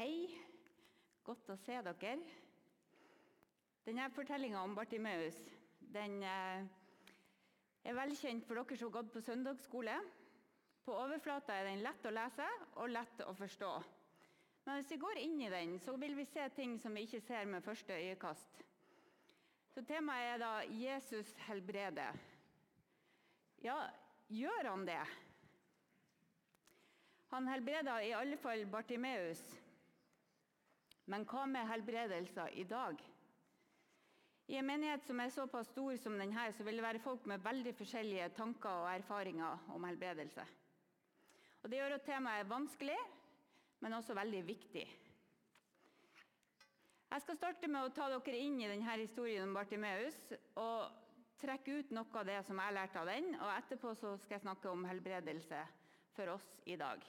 Hei. Godt å se dere. Denne fortellinga om Bartimeus den eh, er velkjent for dere som har gått på søndagsskole. På overflata er den lett å lese og lett å forstå. Men hvis vi går inn i den, så vil vi se ting som vi ikke ser med første øyekast. Så Temaet er da 'Jesus helbreder'. Ja, gjør han det? Han helbreda i alle fall Bartimeus. Men hva med helbredelser i dag? I en menighet som er såpass stor som denne, så vil det være folk med veldig forskjellige tanker og erfaringer om helbredelse. Og Det gjør at temaet er vanskelig, men også veldig viktig. Jeg skal starte med å ta dere inn i denne historien om Bartimeus og trekke ut noe av det som jeg lærte av den. og Etterpå skal jeg snakke om helbredelse for oss i dag.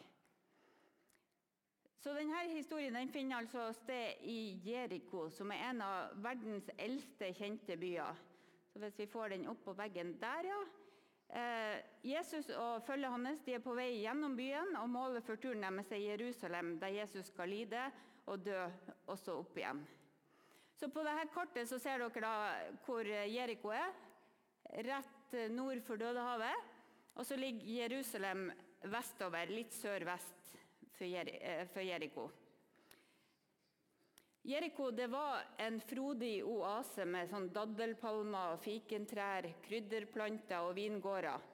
Så denne Historien den finner altså sted i Jeriko, som er en av verdens eldste kjente byer. Så Hvis vi får den opp på veggen der, ja. Eh, Jesus og følget hans de er på vei gjennom byen, og målet for turen deres er Jerusalem, der Jesus skal lide og dø også opp igjen. Så På dette kartet så ser dere da hvor Jeriko er. Rett nord for Dødehavet. Og så ligger Jerusalem vestover, litt sør-vest for Jeriko. Jeriko det var en frodig oase med sånn daddelpalmer, fikentrær, krydderplanter og vingårder.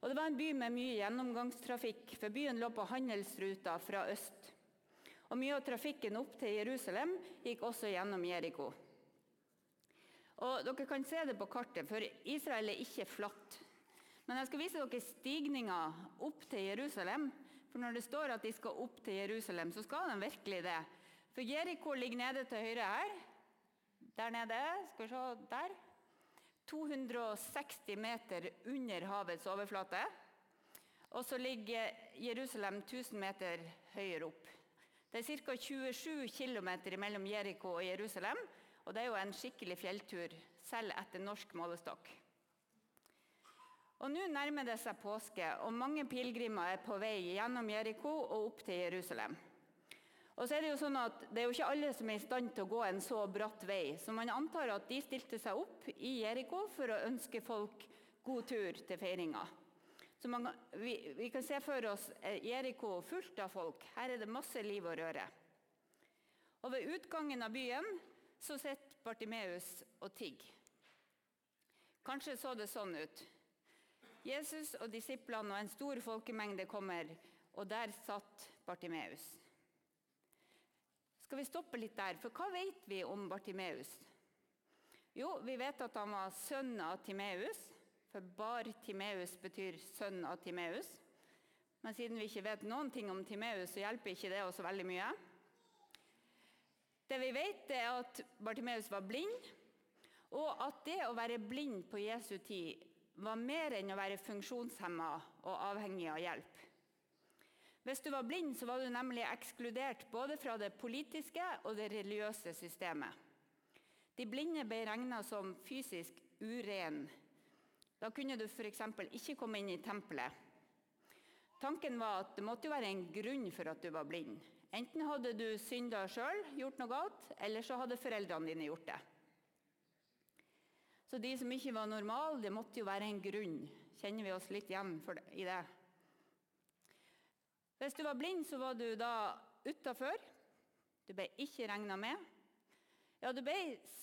Og det var en by med mye gjennomgangstrafikk, for byen lå på handelsruta fra øst. Og Mye av trafikken opp til Jerusalem gikk også gjennom Jeriko. Og Dere kan se det på kartet, for Israel er ikke flatt. Men jeg skal vise dere stigninga opp til Jerusalem for når det står at de skal opp til Jerusalem, så skal de virkelig det. For Jeriko ligger nede til høyre her. Der nede. Skal vi se Der. 260 meter under havets overflate. Og så ligger Jerusalem 1000 meter høyere opp. Det er ca. 27 km mellom Jeriko og Jerusalem. Og det er jo en skikkelig fjelltur, selv etter norsk målestokk. Og Nå nærmer det seg påske, og mange pilegrimer er på vei gjennom Jeriko og opp til Jerusalem. Og så er Det jo sånn at det er jo ikke alle som er i stand til å gå en så bratt vei, så man antar at de stilte seg opp i Jeriko for å ønske folk god tur til feiringa. Så man, vi, vi, kan se for oss Jeriko fullt av folk. Her er det masse liv og røre. Og Ved utgangen av byen så sitter Bartimeus og tigger. Kanskje så det sånn ut. Jesus og disiplene og en stor folkemengde kommer, og der satt Bartimeus. Skal vi stoppe litt der, for hva vet vi om Bartimeus? Jo, vi vet at han var sønn av Timeus, for Bar-Timeus betyr sønn av Timeus. Men siden vi ikke vet noen ting om Timeus, så hjelper ikke det oss veldig mye. Det vi vet, er at Bartimeus var blind, og at det å være blind på Jesu tid var mer enn å være funksjonshemma og avhengig av hjelp. Hvis du var blind, så var du nemlig ekskludert både fra det politiske og det religiøse systemet. De blinde ble regna som fysisk uren. Da kunne du f.eks. ikke komme inn i tempelet. Tanken var at det måtte være en grunn for at du var blind. Enten hadde du synda sjøl, gjort noe galt, eller så hadde foreldrene dine gjort det. Så de som ikke var normale, det måtte jo være en grunn. Kjenner vi oss litt igjen i det? Hvis du var blind, så var du da utafor. Du ble ikke regna med. Ja, du ble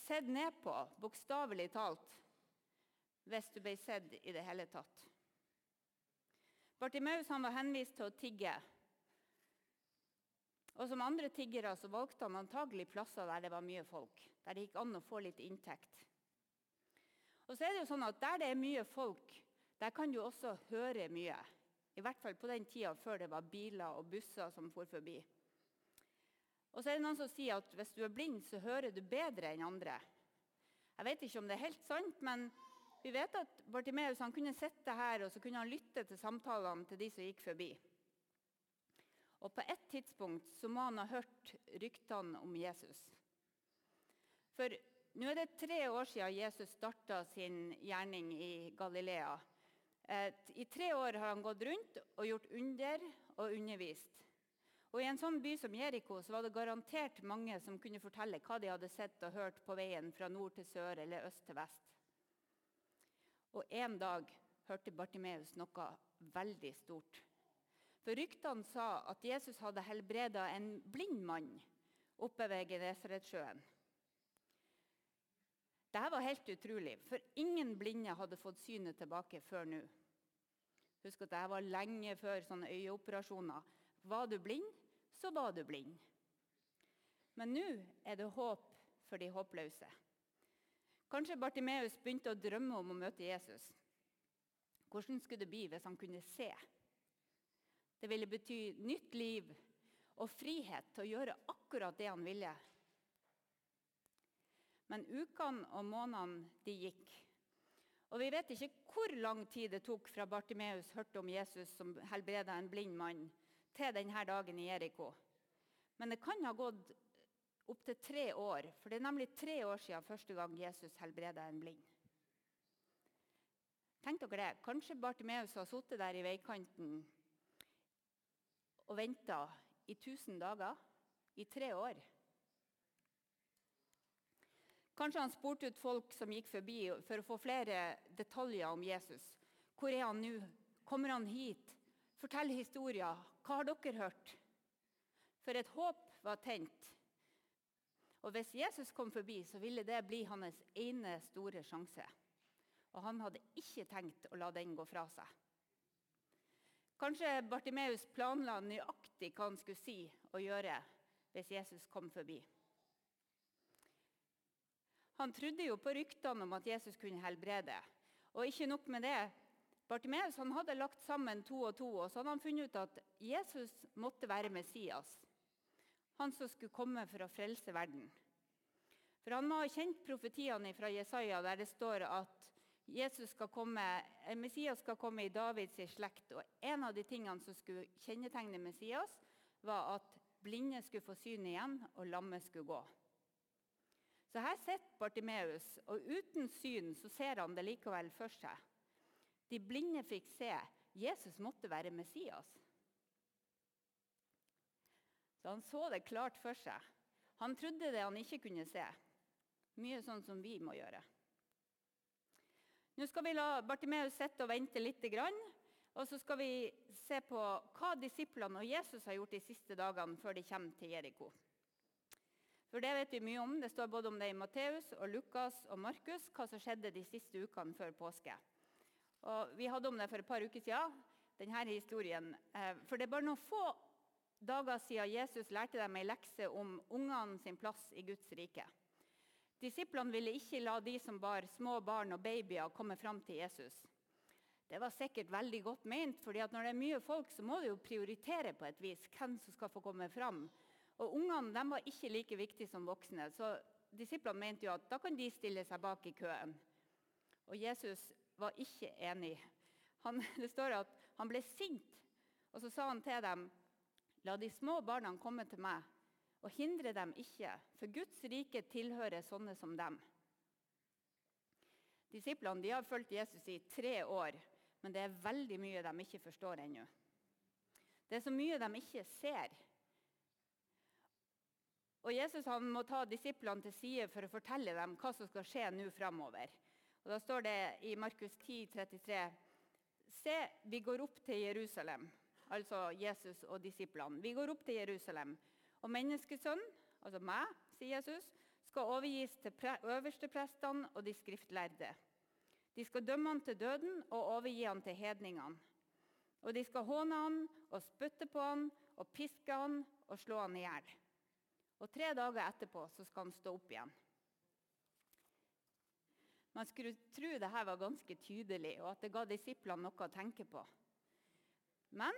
sett ned på, bokstavelig talt, hvis du ble sett i det hele tatt. Bartimaus var henvist til å tigge. Og Som andre tiggere så valgte han antagelig plasser der det var mye folk, der det gikk an å få litt inntekt. Og så er det jo sånn at Der det er mye folk, der kan du også høre mye. I hvert fall på den tida før det var biler og busser som for forbi. Og så er det noen som sier at hvis du er blind, så hører du bedre enn andre. Jeg vet ikke om det er helt sant, men vi vet at Bartimeus kunne sitte her og så kunne han lytte til samtalene til de som gikk forbi. Og På et tidspunkt så må han ha hørt ryktene om Jesus. For nå er det tre år siden Jesus starta sin gjerning i Galilea. I tre år har han gått rundt og gjort under og undervist. Og I en sånn by som Jeriko var det garantert mange som kunne fortelle hva de hadde sett og hørt på veien fra nord til sør eller øst til vest. Og En dag hørte Bartimeus noe veldig stort. For ryktene sa at Jesus hadde helbreda en blind mann oppe ved Genesaretsjøen. Dette var helt utrolig, for ingen blinde hadde fått synet tilbake før nå. Husk at dette var lenge før sånne øyeoperasjoner. Var du blind, så var du blind. Men nå er det håp for de håpløse. Kanskje Bartimeus begynte å drømme om å møte Jesus. Hvordan skulle det bli hvis han kunne se? Det ville bety nytt liv og frihet til å gjøre akkurat det han ville. Men ukene og månedene de gikk. Og Vi vet ikke hvor lang tid det tok fra Bartimeus hørte om Jesus som helbreda en blind mann, til denne dagen i Jeriko. Men det kan ha gått opptil tre år, for det er nemlig tre år siden første gang Jesus helbreda en blind. Tenk dere det. Kanskje Bartimeus har sittet der i veikanten og venta i 1000 dager. I tre år. Kanskje han spurte ut folk som gikk forbi, for å få flere detaljer om Jesus. Hvor er han nå? Kommer han hit? Fortell historier. Hva har dere hørt? For et håp var tent. Og Hvis Jesus kom forbi, så ville det bli hans ene store sjanse. Og han hadde ikke tenkt å la den gå fra seg. Kanskje Bartimeus planla nøyaktig hva han skulle si og gjøre hvis Jesus kom forbi. Han trodde jo på ryktene om at Jesus kunne helbrede. Og ikke nok med det. Bartimeus hadde lagt sammen to og to, og så hadde han funnet ut at Jesus måtte være Messias. Han som skulle komme for å frelse verden. For Han må ha kjent profetiene fra Jesaja, der det står at skal komme, Messias skal komme i Davids slekt. Og En av de tingene som skulle kjennetegne Messias, var at blinde skulle få syn igjen, og lamme skulle gå. Så her sitter Bartimeus, og uten syn så ser han det likevel for seg. De blinde fikk se. Jesus måtte være Messias. Så han så det klart for seg. Han trodde det han ikke kunne se. Mye sånn som vi må gjøre. Nå skal vi la Bartimeus sitte og vente litt. Og så skal vi se på hva disiplene og Jesus har gjort de siste dagene før de kommer til Jeriko. For det vet vi mye om. Det står både om det i Matteus, og Lukas og Markus, hva som skjedde de siste ukene før påske. Og Vi hadde om det for et par uker siden, denne historien. Eh, for det er bare noen få dager siden Jesus lærte dem ei lekse om ungene sin plass i Guds rike. Disiplene ville ikke la de som bar små barn og babyer, komme fram til Jesus. Det var sikkert veldig godt ment, fordi når det er mye folk, så må du jo prioritere på et vis hvem som skal få komme fram. Og Ungene var ikke like viktige som voksne, så disiplene mente jo at da kan de stille seg bak i køen. Og Jesus var ikke enig. Han, det står at han ble sint, og så sa han til dem La de små barna komme til meg, og hindre dem ikke, for Guds rike tilhører sånne som dem. Disiplene de har fulgt Jesus i tre år, men det er veldig mye de ikke forstår ennå. Det er så mye de ikke ser. Og Jesus han må ta disiplene til side for å fortelle dem hva som skal skje nå framover. Og da står det i Markus 10, 33, Se, vi går opp til Jerusalem. Altså Jesus og disiplene. Vi går opp til Jerusalem. Og menneskesønnen, altså meg, sier Jesus, skal overgis til øversteprestene og de skriftlærde. De skal dømme han til døden og overgi han til hedningene. Og de skal håne han og spytte på han og piske han og slå han i hjel. Og tre dager etterpå så skal han stå opp igjen. Man skulle tro dette var ganske tydelig, og at det ga disiplene noe å tenke på. Men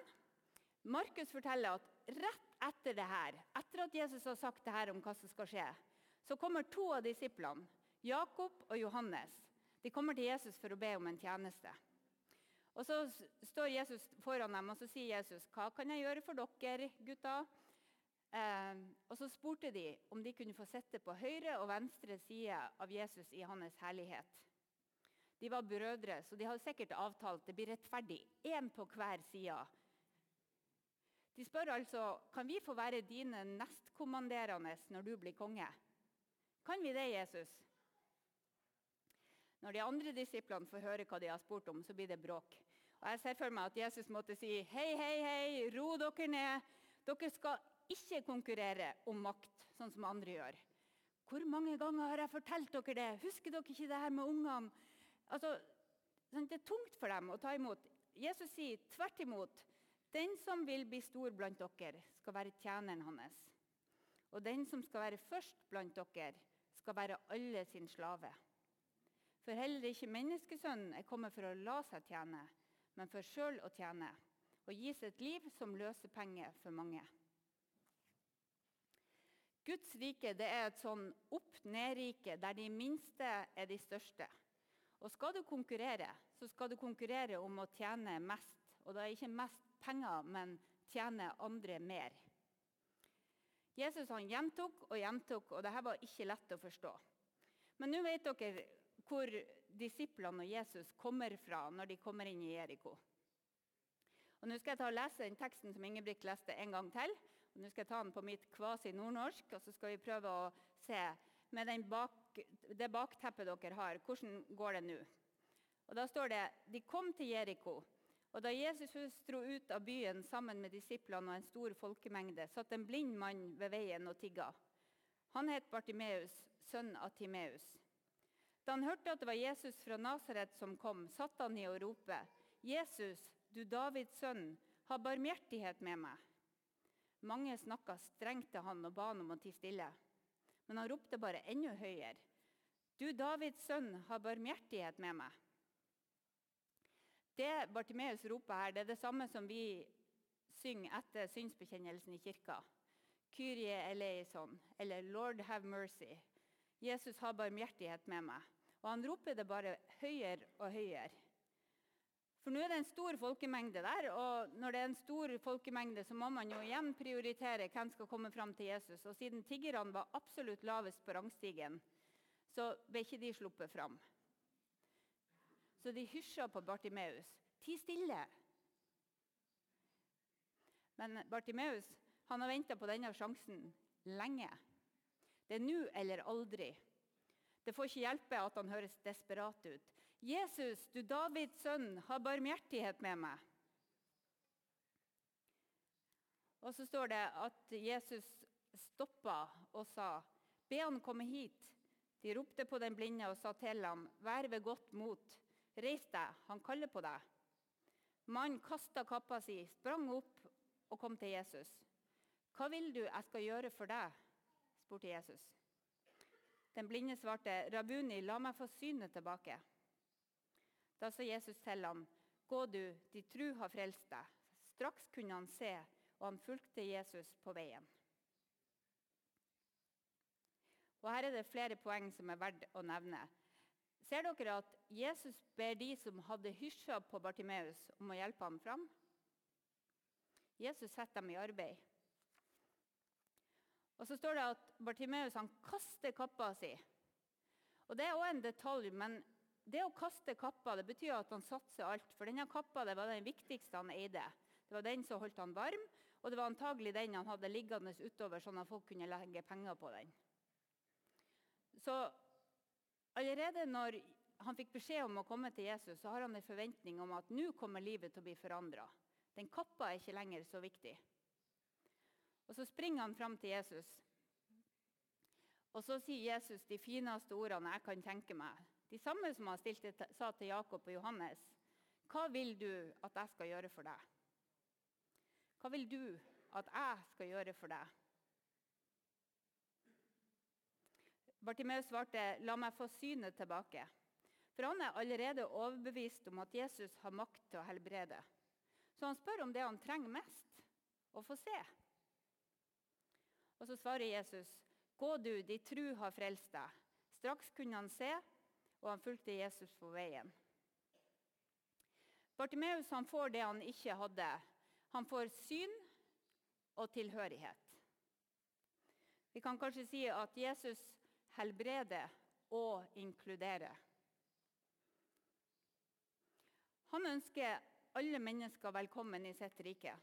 Markus forteller at rett etter det her, etter at Jesus har sagt det her om hva som skal skje, så kommer to av disiplene, Jakob og Johannes. De kommer til Jesus for å be om en tjeneste. Og Så står Jesus foran dem og så sier Jesus, 'Hva kan jeg gjøre for dere, gutter?' Eh, og Så spurte de om de kunne få sitte på høyre og venstre side av Jesus i hans herlighet. De var brødre, så de hadde sikkert avtalt det blir rettferdig. Én på hver side. De spør altså kan vi få være dine nestkommanderende når du blir konge. Kan vi det, Jesus? Når de andre disiplene får høre hva de har spurt om, så blir det bråk. Og Jeg ser for meg at Jesus måtte si hei, hei, hei, ro dere ned. Dere skal ikke konkurrere om makt, sånn som andre gjør. Hvor mange ganger har jeg fortalt dere det? Husker dere ikke det her med ungene? Altså, det er tungt for dem å ta imot. Jesus sier tvert imot. Den som vil bli stor blant dere, skal være tjeneren hans. Og den som skal være først blant dere, skal være alle sin slave. For heller ikke menneskesønnen er kommet for å la seg tjene, men for sjøl å tjene og gi sitt liv som løsepenge for mange. Guds rike det er et sånn opp-ned-rike der de minste er de største. Og Skal du konkurrere, så skal du konkurrere om å tjene mest. Og da er ikke mest penger, men tjene andre mer. Jesus han gjentok og gjentok, og dette var ikke lett å forstå. Men nå vet dere hvor disiplene og Jesus kommer fra når de kommer inn i Jeriko. Og Nå skal jeg ta og lese den teksten som Ingebrigt leste en gang til. Nå skal jeg ta den på mitt kvasi-nordnorsk, og så skal vi prøve å se med bak, det bakteppet dere har, hvordan går det nå. Og Da står det de kom til Jeriko. Og Da Jesus dro ut av byen sammen med disiplene og en stor folkemengde, satt en blind mann ved veien og tigga. Han het Bartimeus, sønn av Timeus. Da han hørte at det var Jesus fra Nasaret som kom, satt han i og ropte, 'Jesus, du Davids sønn, ha barmhjertighet med meg.' Mange snakka strengt til han og ba han om å tie stille. Men han ropte bare enda høyere. Du Davids sønn, ha barmhjertighet med meg. Det Bartimeus roper her, det er det samme som vi synger etter synsbekjennelsen i kirka. Kyrie eleison, eller Lord have mercy. Jesus har barmhjertighet med meg. Og han roper det bare høyere og høyere. For nå er det en stor folkemengde der, og når det er en stor folkemengde, så må man jo igjen prioritere hvem skal komme fram til Jesus. Og siden tiggerne var absolutt lavest på rangstigen, så ble ikke de sluppet fram. Så de hysja på Bartimeus. Ti stille! Men Bartimeus han har venta på denne sjansen lenge. Det er nå eller aldri. Det får ikke hjelpe at han høres desperat ut. 'Jesus, du Davids sønn, ha barmhjertighet med meg.' Og så står det at Jesus stoppa og sa, 'Be han komme hit.' De ropte på den blinde og sa til ham, 'Vær ved godt mot. Reis deg, han kaller på deg.' Mannen kasta kappa si, sprang opp og kom til Jesus. 'Hva vil du jeg skal gjøre for deg?' spurte Jesus. Den blinde svarte, 'Rabuni, la meg få synet tilbake.' Da sa Jesus til ham, 'Gå du, din tru har frelst deg.' Straks kunne han se, og han fulgte Jesus på veien. Og Her er det flere poeng som er verdt å nevne. Ser dere at Jesus ber de som hadde hysja på Bartimeus, om å hjelpe ham fram? Jesus setter dem i arbeid. Og Så står det at Bartimeus kaster kappa si. Og Det er også en detalj, men det å kaste kappa det betyr at han satser alt. For denne kappa det var den viktigste han eide. Det var den som holdt han varm, og det var antagelig den han hadde liggende utover, sånn at folk kunne legge penger på den. Så allerede når han fikk beskjed om å komme til Jesus, så har han en forventning om at nå kommer livet til å bli forandra. Den kappa er ikke lenger så viktig. Og Så springer han fram til Jesus. Og så sier Jesus de fineste ordene jeg kan tenke meg. De samme som han stilte, sa til Jakob og Johannes. Hva vil du at jeg skal gjøre for deg? Hva vil du at jeg skal gjøre for deg? Bartimeus svarte, 'La meg få synet tilbake.' For han er allerede overbevist om at Jesus har makt til å helbrede. Så han spør om det han trenger mest, å få se. Og Så svarer Jesus, 'Gå du, de tru har frelst deg.' Straks kunne han se, og han fulgte Jesus på veien. Bartimeus får det han ikke hadde. Han får syn og tilhørighet. Vi kan kanskje si at Jesus helbreder og inkluderer. Han ønsker alle mennesker velkommen i sitt rike.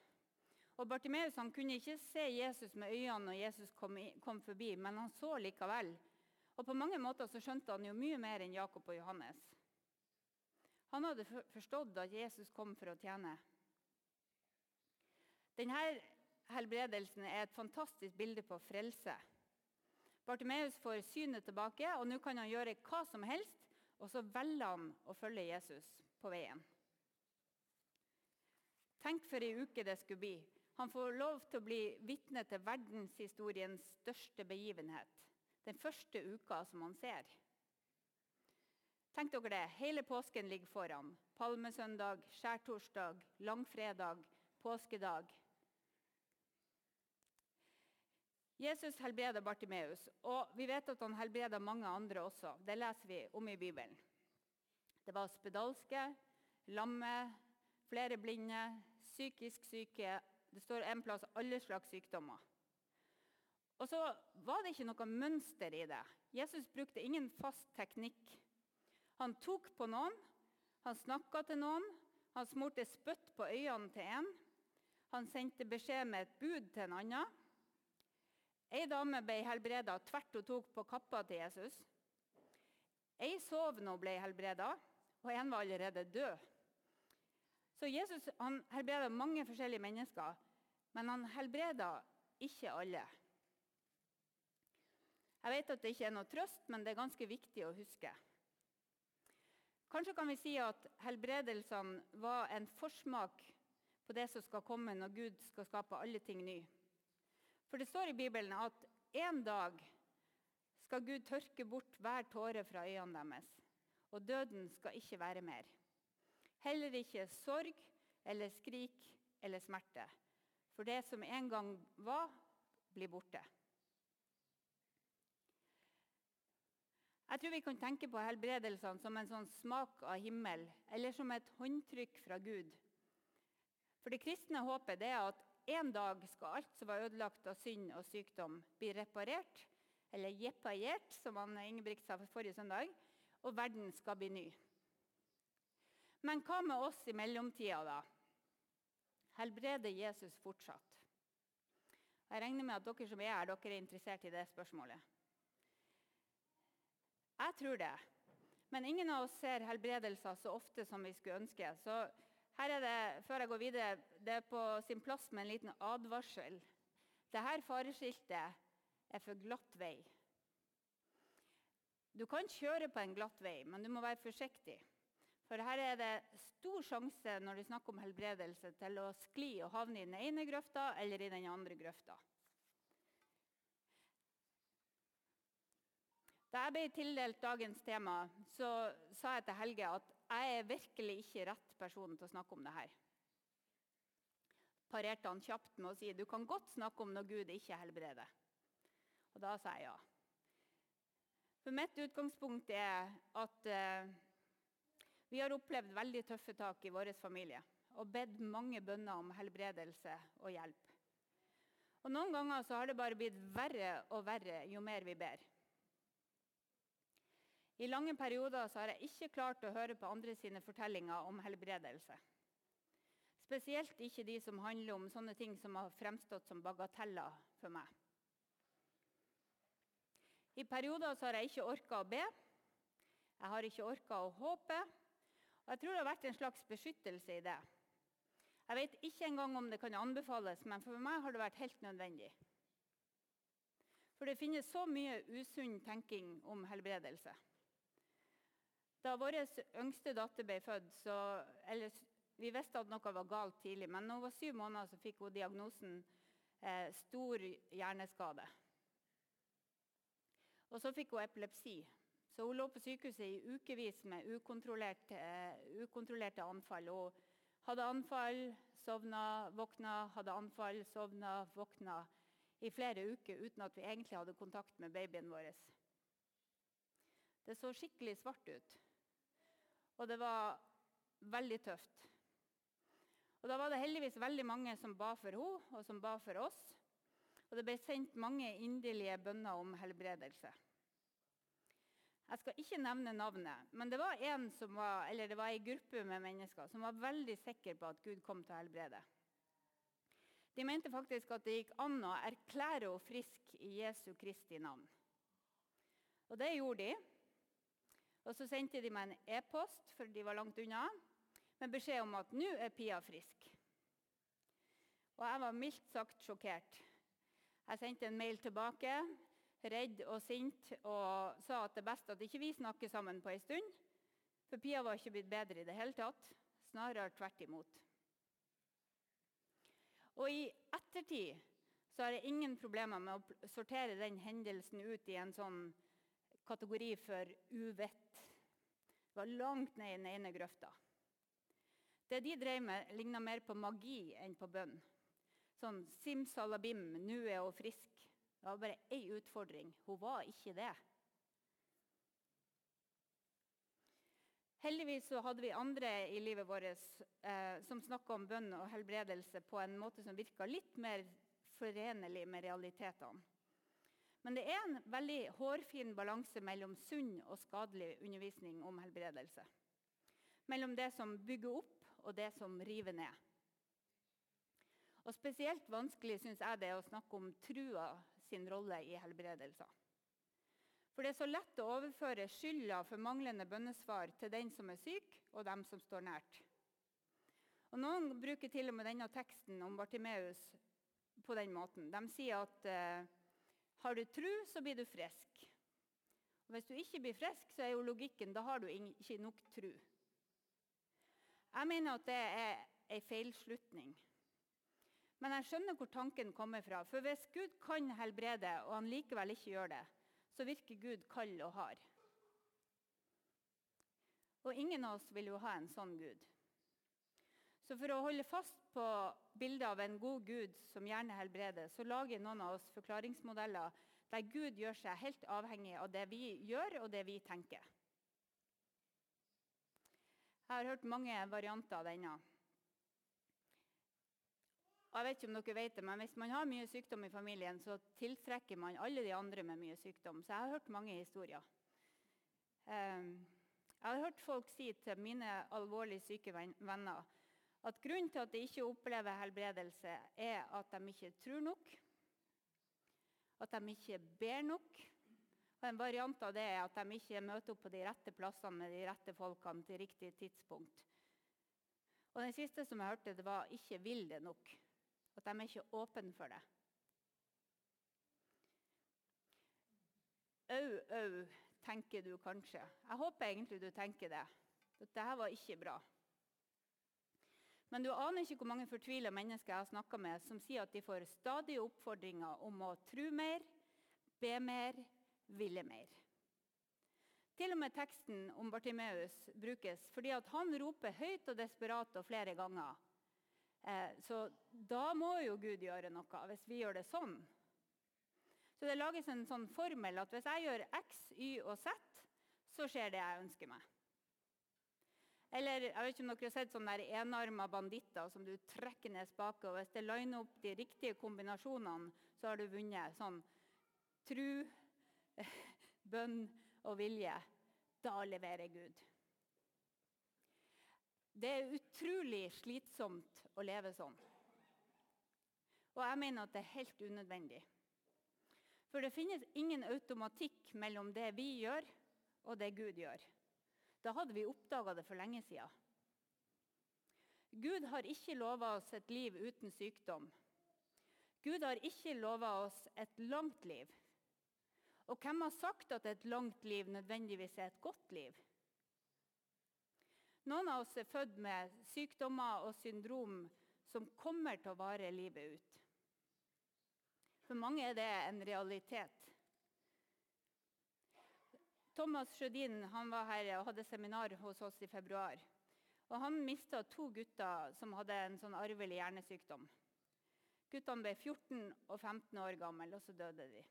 Og Bartimeus han kunne ikke se Jesus med øynene når Jesus kom, kom forbi, men han så likevel. Og på mange måter så skjønte han jo mye mer enn Jakob og Johannes. Han hadde forstått at Jesus kom for å tjene. Denne helbredelsen er et fantastisk bilde på frelse. Bartimeus får synet tilbake, og nå kan han gjøre hva som helst. Og så velger han å følge Jesus på veien. Tenk for ei uke det skulle bli. Han får lov til å bli vitne til verdenshistoriens største begivenhet. Den første uka som han ser. Tenk dere det. Hele påsken ligger foran. Palmesøndag, skjærtorsdag, langfredag, påskedag. Jesus helbreda Bartimeus, og vi vet at han helbreda mange andre også. Det leser vi om i Bibelen. Det var spedalske, lamme, flere blinde, psykisk syke. Det står en plass alle slags sykdommer. Og så var det ikke noe mønster i det. Jesus brukte ingen fast teknikk. Han tok på noen, han snakka til noen, han smurte spytt på øynene til en. Han sendte beskjed med et bud til en annen. Ei dame ble helbreda tvert hun tok på kappa til Jesus. Ei sov nå ble helbreda, og en var allerede død. Så Jesus han helbreda mange forskjellige mennesker, men han helbreda ikke alle. Jeg vet at det ikke er noe trøst, men det er ganske viktig å huske. Kanskje kan vi si at helbredelsene var en forsmak på det som skal komme når Gud skal skape alle ting ny. For det står i Bibelen at en dag skal Gud tørke bort hver tåre fra øynene deres, og døden skal ikke være mer. Heller ikke sorg eller skrik eller smerte. For det som en gang var, blir borte. Jeg tror vi kan tenke på helbredelsene som en sånn smak av himmel, eller som et håndtrykk fra Gud. For det kristne håpet er at en dag skal alt som var ødelagt av synd og sykdom, bli reparert, eller jeppaiert, som Ingebrigt sa forrige søndag, og verden skal bli ny. Men hva med oss i mellomtida, da? Helbreder Jesus fortsatt? Jeg regner med at dere som er her, dere er interessert i det spørsmålet. Jeg tror det. Men ingen av oss ser helbredelser så ofte som vi skulle ønske. Så her er det, før jeg går videre, det er på sin plass med en liten advarsel. Dette fareskiltet er for glatt vei. Du kan kjøre på en glatt vei, men du må være forsiktig. For her er det stor sjanse når du snakker om helbredelse, til å skli og havne i den ene grøfta eller i den andre grøfta. Da jeg ble tildelt dagens tema, så sa jeg til Helge at jeg er virkelig ikke rett person til å snakke om det her. Parerte han kjapt med å si du kan godt snakke om når Gud ikke helbreder. Og da sa jeg ja. For mitt utgangspunkt er at eh, vi har opplevd veldig tøffe tak i vår familie og bedt mange bønner om helbredelse og hjelp. Og Noen ganger så har det bare blitt verre og verre jo mer vi ber. I lange perioder har jeg ikke klart å høre på andre sine fortellinger om helbredelse. Spesielt ikke de som handler om sånne ting som har fremstått som bagateller for meg. I perioder har jeg ikke orka å be. Jeg har ikke orka å håpe. Og Jeg tror det har vært en slags beskyttelse i det. Jeg vet ikke engang om det kan anbefales, men for meg har det vært helt nødvendig. For det finnes så mye usunn tenking om helbredelse. Da vår yngste datter ble født, så, eller, Vi visste at noe var galt tidlig, men når hun var syv måneder, så fikk hun diagnosen eh, stor hjerneskade. Og så fikk hun epilepsi. Så hun lå på sykehuset i ukevis med ukontrollerte, uh, ukontrollerte anfall. Hun hadde anfall, sovna, våkna, hadde anfall, sovna, våkna i flere uker uten at vi egentlig hadde kontakt med babyen vår. Det så skikkelig svart ut. Og det var veldig tøft. Og Da var det heldigvis veldig mange som ba for henne og som ba for oss. Og det ble sendt mange inderlige bønner om helbredelse. Jeg skal ikke nevne navnet, men det var en som var, eller det var en gruppe med mennesker som var veldig sikre på at Gud kom til å helbrede. De mente faktisk at det gikk an å erklære henne frisk i Jesu Kristi navn. Og det gjorde de. Og så sendte de meg en e-post, for de var langt unna, med beskjed om at nå er Pia frisk. Og jeg var mildt sagt sjokkert. Jeg sendte en mail tilbake, redd og sint, og sa at det er best at ikke vi snakker sammen på en stund. For Pia var ikke blitt bedre i det hele tatt. Snarere tvert imot. Og i ettertid så har jeg ingen problemer med å sortere den hendelsen ut i en sånn kategori for uvett. Var langt ned i den ene grøfta. Det de drev med, ligna mer på magi enn på bønn. Sånn simsalabim, nå er hun frisk. Det var bare én utfordring. Hun var ikke det. Heldigvis så hadde vi andre i livet vårt eh, som snakka om bønn og helbredelse på en måte som virka litt mer forenlig med realitetene. Men det er en veldig hårfin balanse mellom sunn og skadelig undervisning om helbredelse. Mellom det som bygger opp, og det som river ned. Og Spesielt vanskelig synes jeg det er å snakke om trua sin rolle i helbredelser. For det er så lett å overføre skylda for manglende bønnesvar til den som er syk, og dem som står nært. Og Noen bruker til og med denne teksten om Bartimeus på den måten. De sier at eh, har du tru, så blir du frisk. Og Hvis du ikke blir frisk, så er jo logikken da har du ikke nok tru. Jeg mener at det er ei feilslutning. Men jeg skjønner hvor tanken kommer fra. For hvis Gud kan helbrede, og han likevel ikke gjør det, så virker Gud kald og hard. Og ingen av oss vil jo ha en sånn Gud. Så for å holde fast på bildet av en god Gud som gjerne helbreder, så lager noen av oss forklaringsmodeller der Gud gjør seg helt avhengig av det vi gjør, og det vi tenker. Jeg har hørt mange varianter av denne. Jeg vet ikke om dere vet det, men Hvis man har mye sykdom i familien, så tiltrekker man alle de andre med mye sykdom. Så jeg har hørt mange historier. Ehm, jeg har hørt folk si til mine alvorlig syke venner at grunnen til at de ikke opplever helbredelse, er at de ikke tror nok, at de ikke ber nok. Og En variant av det er at de ikke møter opp på de rette plassene med de rette folkene til riktig tidspunkt. Og Den siste som jeg hørte, det var 'ikke vil det nok'. At de er ikke åpne for det. Au, au, tenker du kanskje. Jeg håper egentlig du tenker det. Dette var ikke bra. Men du aner ikke hvor mange fortvila mennesker jeg har snakka med, som sier at de får stadige oppfordringer om å tro mer, be mer, ville mer. Til og med teksten om Bartimeus brukes fordi han roper høyt og desperat og flere ganger Eh, så da må jo Gud gjøre noe, hvis vi gjør det sånn. Så det lages en sånn formel at hvis jeg gjør X, Y og Z, så skjer det jeg ønsker meg. Eller jeg vet ikke om dere har sett sånne enarma banditter som du trekker ned spaken. og Hvis det liner opp de riktige kombinasjonene, så har du vunnet. Sånn tru, bønn og vilje. Da leverer Gud. Det er utrolig slitsomt å leve sånn. Og jeg mener at det er helt unødvendig. For det finnes ingen automatikk mellom det vi gjør, og det Gud gjør. Da hadde vi oppdaga det for lenge sida. Gud har ikke lova oss et liv uten sykdom. Gud har ikke lova oss et langt liv. Og hvem har sagt at et langt liv nødvendigvis er et godt liv? Noen av oss er født med sykdommer og syndrom som kommer til å vare livet ut. For mange er det en realitet. Thomas Sjødin var her og hadde seminar hos oss i februar. Og han mista to gutter som hadde en sånn arvelig hjernesykdom. Guttene ble 14 og 15 år gamle, og så døde de.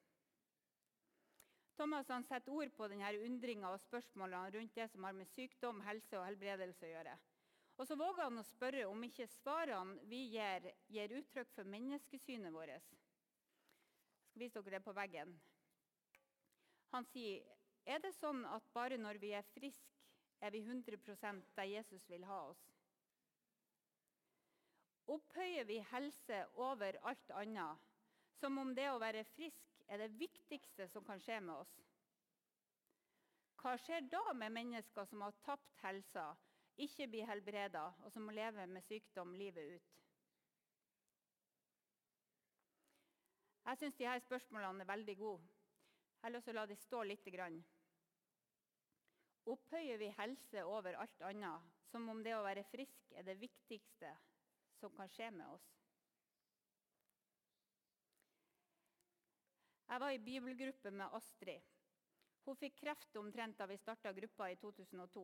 Thomas han setter ord på denne undringa og spørsmålene rundt det som har med sykdom, helse og helbredelse å gjøre. Og så våger han å spørre om ikke svarene vi gir, gir uttrykk for menneskesynet vårt. Jeg skal vise dere det på veggen. Han sier er det sånn at bare når vi er friske, er vi 100% der Jesus vil ha oss? opphøyer vi helse over alt annet, som om det å være frisk er det viktigste som kan skje med oss. Hva skjer da med mennesker som har tapt helsa, ikke blir helbreda, og som må leve med sykdom livet ut? Jeg syns disse spørsmålene er veldig gode. Jeg har lyst til å la de stå litt. Opphøyer vi helse over alt annet, som om det å være frisk er det viktigste som kan skje med oss? Jeg var i bibelgruppe med Astrid. Hun fikk kreft omtrent da vi starta gruppa i 2002.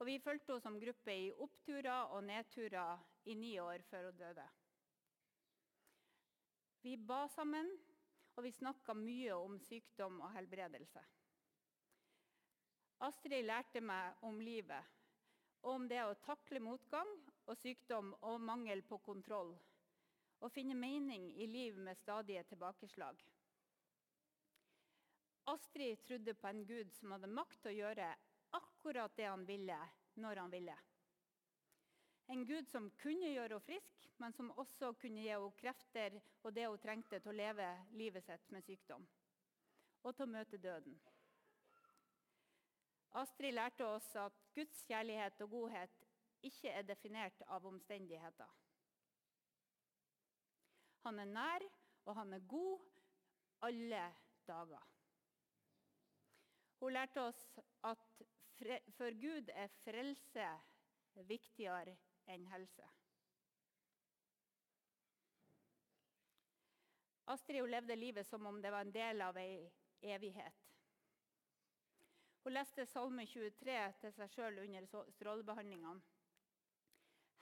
Og vi fulgte henne som gruppe i oppturer og nedturer i ni år før hun døde. Vi ba sammen, og vi snakka mye om sykdom og helbredelse. Astrid lærte meg om livet, om det å takle motgang og sykdom og mangel på kontroll. Og finne mening i liv med stadige tilbakeslag. Astrid trodde på en gud som hadde makt til å gjøre akkurat det han ville, når han ville. En gud som kunne gjøre henne frisk, men som også kunne gi henne krefter og det hun trengte til å leve livet sitt med sykdom. Og til å møte døden. Astrid lærte oss at Guds kjærlighet og godhet ikke er definert av omstendigheter. Han er nær, og han er god alle dager. Hun lærte oss at for Gud er frelse viktigere enn helse. Astrid levde livet som om det var en del av ei evighet. Hun leste Salme 23 til seg sjøl under strålebehandlingene.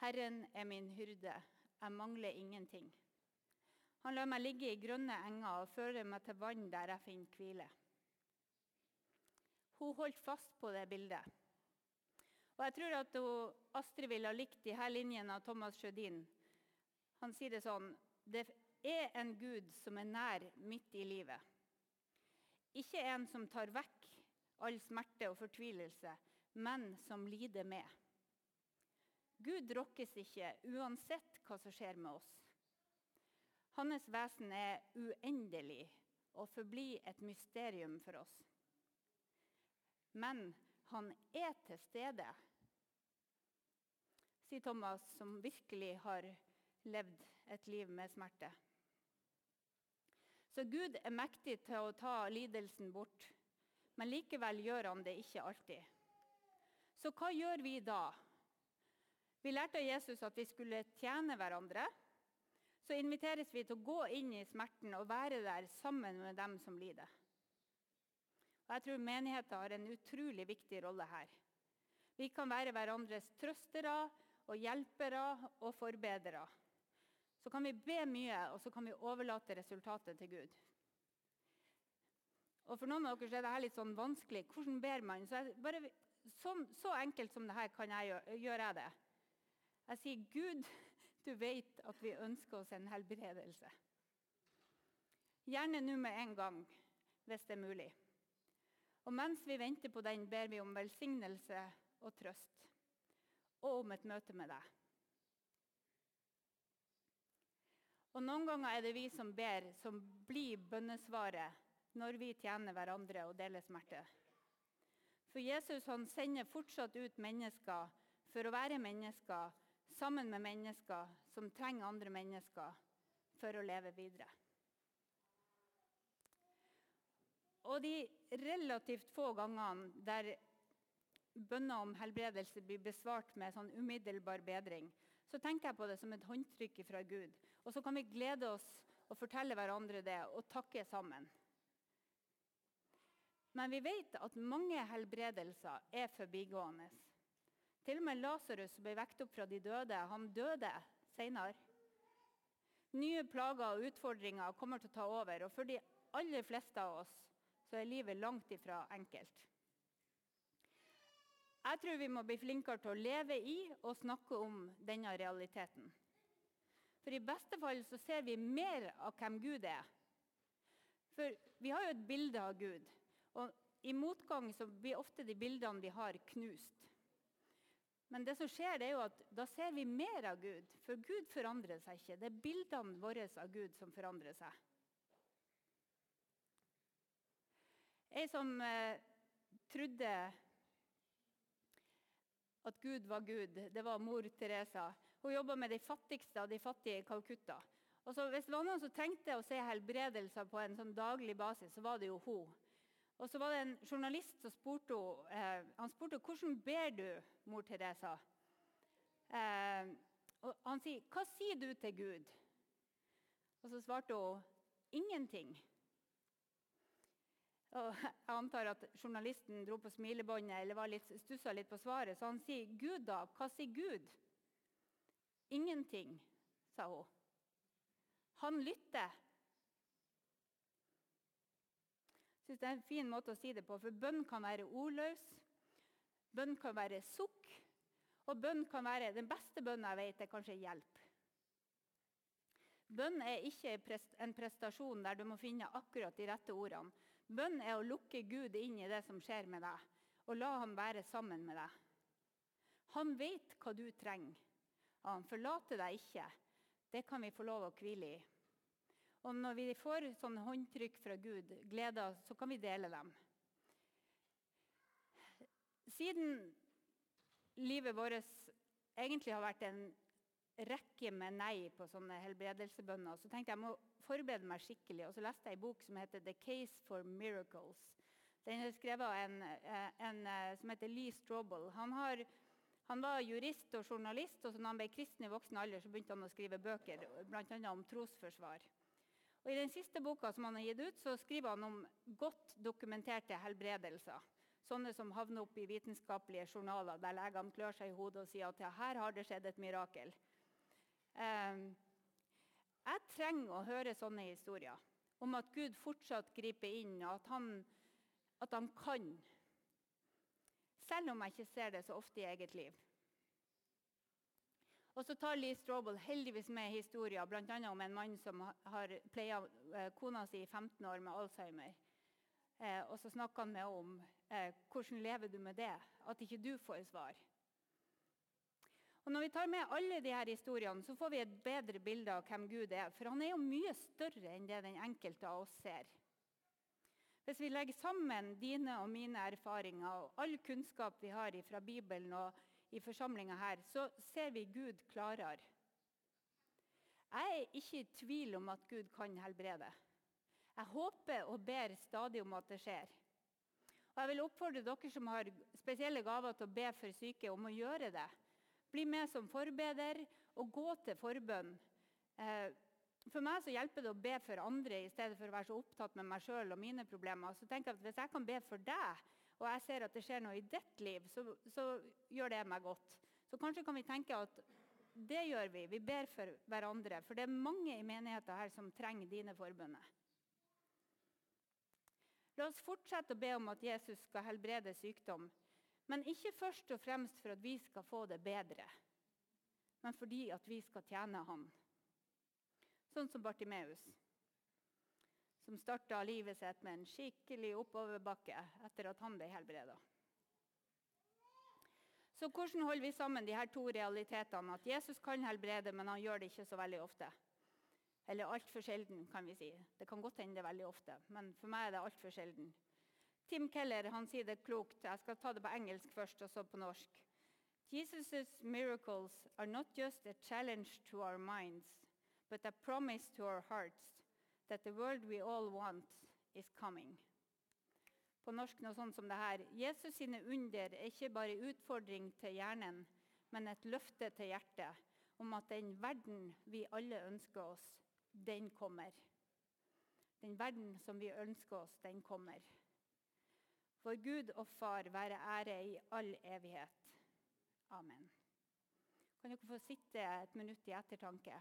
Herren er min hyrde, jeg mangler ingenting. Han lar meg ligge i grønne enger og fører meg til vann der jeg finner hvile. Hun holdt fast på det bildet. Og jeg tror at Astrid ville ha likt de her linjene av Thomas Sjødin. Han sier det sånn Det er en Gud som er nær midt i livet. Ikke en som tar vekk all smerte og fortvilelse, men som lider med. Gud rokkes ikke uansett hva som skjer med oss. Hans vesen er uendelig og forblir et mysterium for oss. Men han er til stede sier Thomas, som virkelig har levd et liv med smerte. Så Gud er mektig til å ta lidelsen bort, men likevel gjør han det ikke alltid. Så hva gjør vi da? Vi lærte av Jesus at vi skulle tjene hverandre. Så inviteres vi til å gå inn i smerten og være der sammen med dem som lider. Og jeg tror menigheten har en utrolig viktig rolle her. Vi kan være hverandres trøstere, og hjelpere og forbedere. Så kan vi be mye, og så kan vi overlate resultatet til Gud. Og For noen av dere er dette litt sånn vanskelig. Hvordan ber man? Så, bare, sånn, så enkelt som dette kan jeg gjøre, gjør jeg det. Jeg sier, 'Gud, du vet at vi ønsker oss en helbredelse.' Gjerne nå med en gang, hvis det er mulig. Og mens vi venter på den, ber vi om velsignelse og trøst og om et møte med deg. Og Noen ganger er det vi som ber, som blir bønnesvaret når vi tjener hverandre og deler smerte. For Jesus han sender fortsatt ut mennesker for å være mennesker sammen med mennesker som trenger andre mennesker for å leve videre. Og de relativt få gangene der bønner om helbredelse blir besvart med sånn umiddelbar bedring, så tenker jeg på det som et håndtrykk fra Gud. Og så kan vi glede oss og fortelle hverandre det og takke sammen. Men vi vet at mange helbredelser er forbigående. Til og med Lasarus ble vekt opp fra de døde. Han døde senere. Nye plager og utfordringer kommer til å ta over. Og for de aller fleste av oss så er livet langt ifra enkelt. Jeg tror vi må bli flinkere til å leve i og snakke om denne realiteten. For i beste fall så ser vi mer av hvem Gud er. For vi har jo et bilde av Gud. Og i motgang så blir ofte de bildene vi har, knust. Men det som skjer, det er jo at da ser vi mer av Gud. For Gud forandrer seg ikke. Det er bildene våre av Gud som forandrer seg. Ei som eh, trodde at Gud var Gud, det var mor Teresa. Hun jobba med de fattigste av de fattige i Calcutta. Og så Hvis det var noen som trengte å se helbredelser på en sånn daglig basis, så var det jo hun. Og så var det en journalist som spurte eh, han spurte hvordan ber du, mor Teresa. Eh, og han sier, 'Hva sier du til Gud?' Og så svarte hun, 'Ingenting'. Og jeg antar at journalisten dro på smilebåndet eller var litt, stussa litt på svaret. Så han sier, 'Gud, da? Hva sier Gud?' 'Ingenting', sa hun. Han lytter. Synes det er en fin måte å si det på, for bønn kan være ordløs. Bønn kan være sukk. Og bønn kan være, den beste bønnen jeg vet, er kanskje hjelp. Bønn er ikke en prestasjon der du må finne akkurat de rette ordene. Bønn er å lukke Gud inn i det som skjer med deg, og la ham være sammen med deg. Han vet hva du trenger. Han forlater deg ikke. Det kan vi få lov å hvile i. Og når vi får sånne håndtrykk fra Gud, gleder, så kan vi dele dem. Siden livet vårt egentlig har vært en rekke med nei på sånne helbredelsebønner, så tenkte jeg jeg må forberede meg skikkelig. Og så leste jeg en bok som heter 'The Case for Miracles'. Den er skrevet av en, eh, en, eh, som heter Lee Strobel. Han, har, han, var jurist og journalist, og så når han ble kristen i voksen alder, så begynte han å skrive bøker, bl.a. om trosforsvar. Og I den siste boka som han har gitt ut, så skriver han om godt dokumenterte helbredelser. Sånne som havner opp i vitenskapelige journaler der legene klør seg i hodet og sier at ja, her har det skjedd et mirakel. Eh, jeg trenger å høre sånne historier om at Gud fortsatt griper inn, og at han, at han kan. Selv om jeg ikke ser det så ofte i eget liv. Og så tar Lee Strobel heldigvis med historier, bl.a. om en mann som har pleia eh, kona si i 15 år med Alzheimer. Eh, og så snakker han med om eh, hvordan lever du med det, at ikke du får svar. Og Når vi tar med alle disse historiene, så får vi et bedre bilde av hvem Gud er. For han er jo mye større enn det den enkelte av oss ser. Hvis vi legger sammen dine og mine erfaringer og all kunnskap vi har fra Bibelen og i forsamlinga her, så ser vi Gud klarere. Jeg er ikke i tvil om at Gud kan helbrede. Jeg håper og ber stadig om at det skjer. Og Jeg vil oppfordre dere som har spesielle gaver til å be for syke, om å gjøre det. Bli med som forbeder og gå til forbønn. Eh, for meg så hjelper det å be for andre i stedet for å være så opptatt med meg sjøl og mine problemer. Så tenk at Hvis jeg kan be for deg, og jeg ser at det skjer noe i ditt liv, så, så, gjør det meg godt. Så kanskje kan vi tenke at det gjør vi. Vi ber for hverandre. For det er mange i menigheten her som trenger dine forbønner. La oss fortsette å be om at Jesus skal helbrede sykdom. Men ikke først og fremst for at vi skal få det bedre, men fordi at vi skal tjene Han. Sånn som Bartimeus som starta livet sitt med en skikkelig oppoverbakke etter at han ble helbreda. Så hvordan holder vi sammen de her to realitetene? At Jesus kan helbrede, men han gjør det ikke så veldig ofte. Eller altfor sjelden, kan vi si. Det kan godt hende veldig ofte, men for meg er det altfor sjelden. Tim Keller han sier det klokt. Jeg skal ta det på engelsk først, og så på norsk. Jesus' miracles are not just a challenge to our minds, but a promise to our hearts that the world we all want is coming. På norsk noe sånt som det her. Jesus sine under er ikke bare utfordring til hjernen, men et løfte til hjertet om at den verden vi alle ønsker oss, den kommer. Den verden som vi ønsker oss, den kommer. For Gud og Far være ære i all evighet. Amen. Kan dere få sitte et minutt i ettertanke?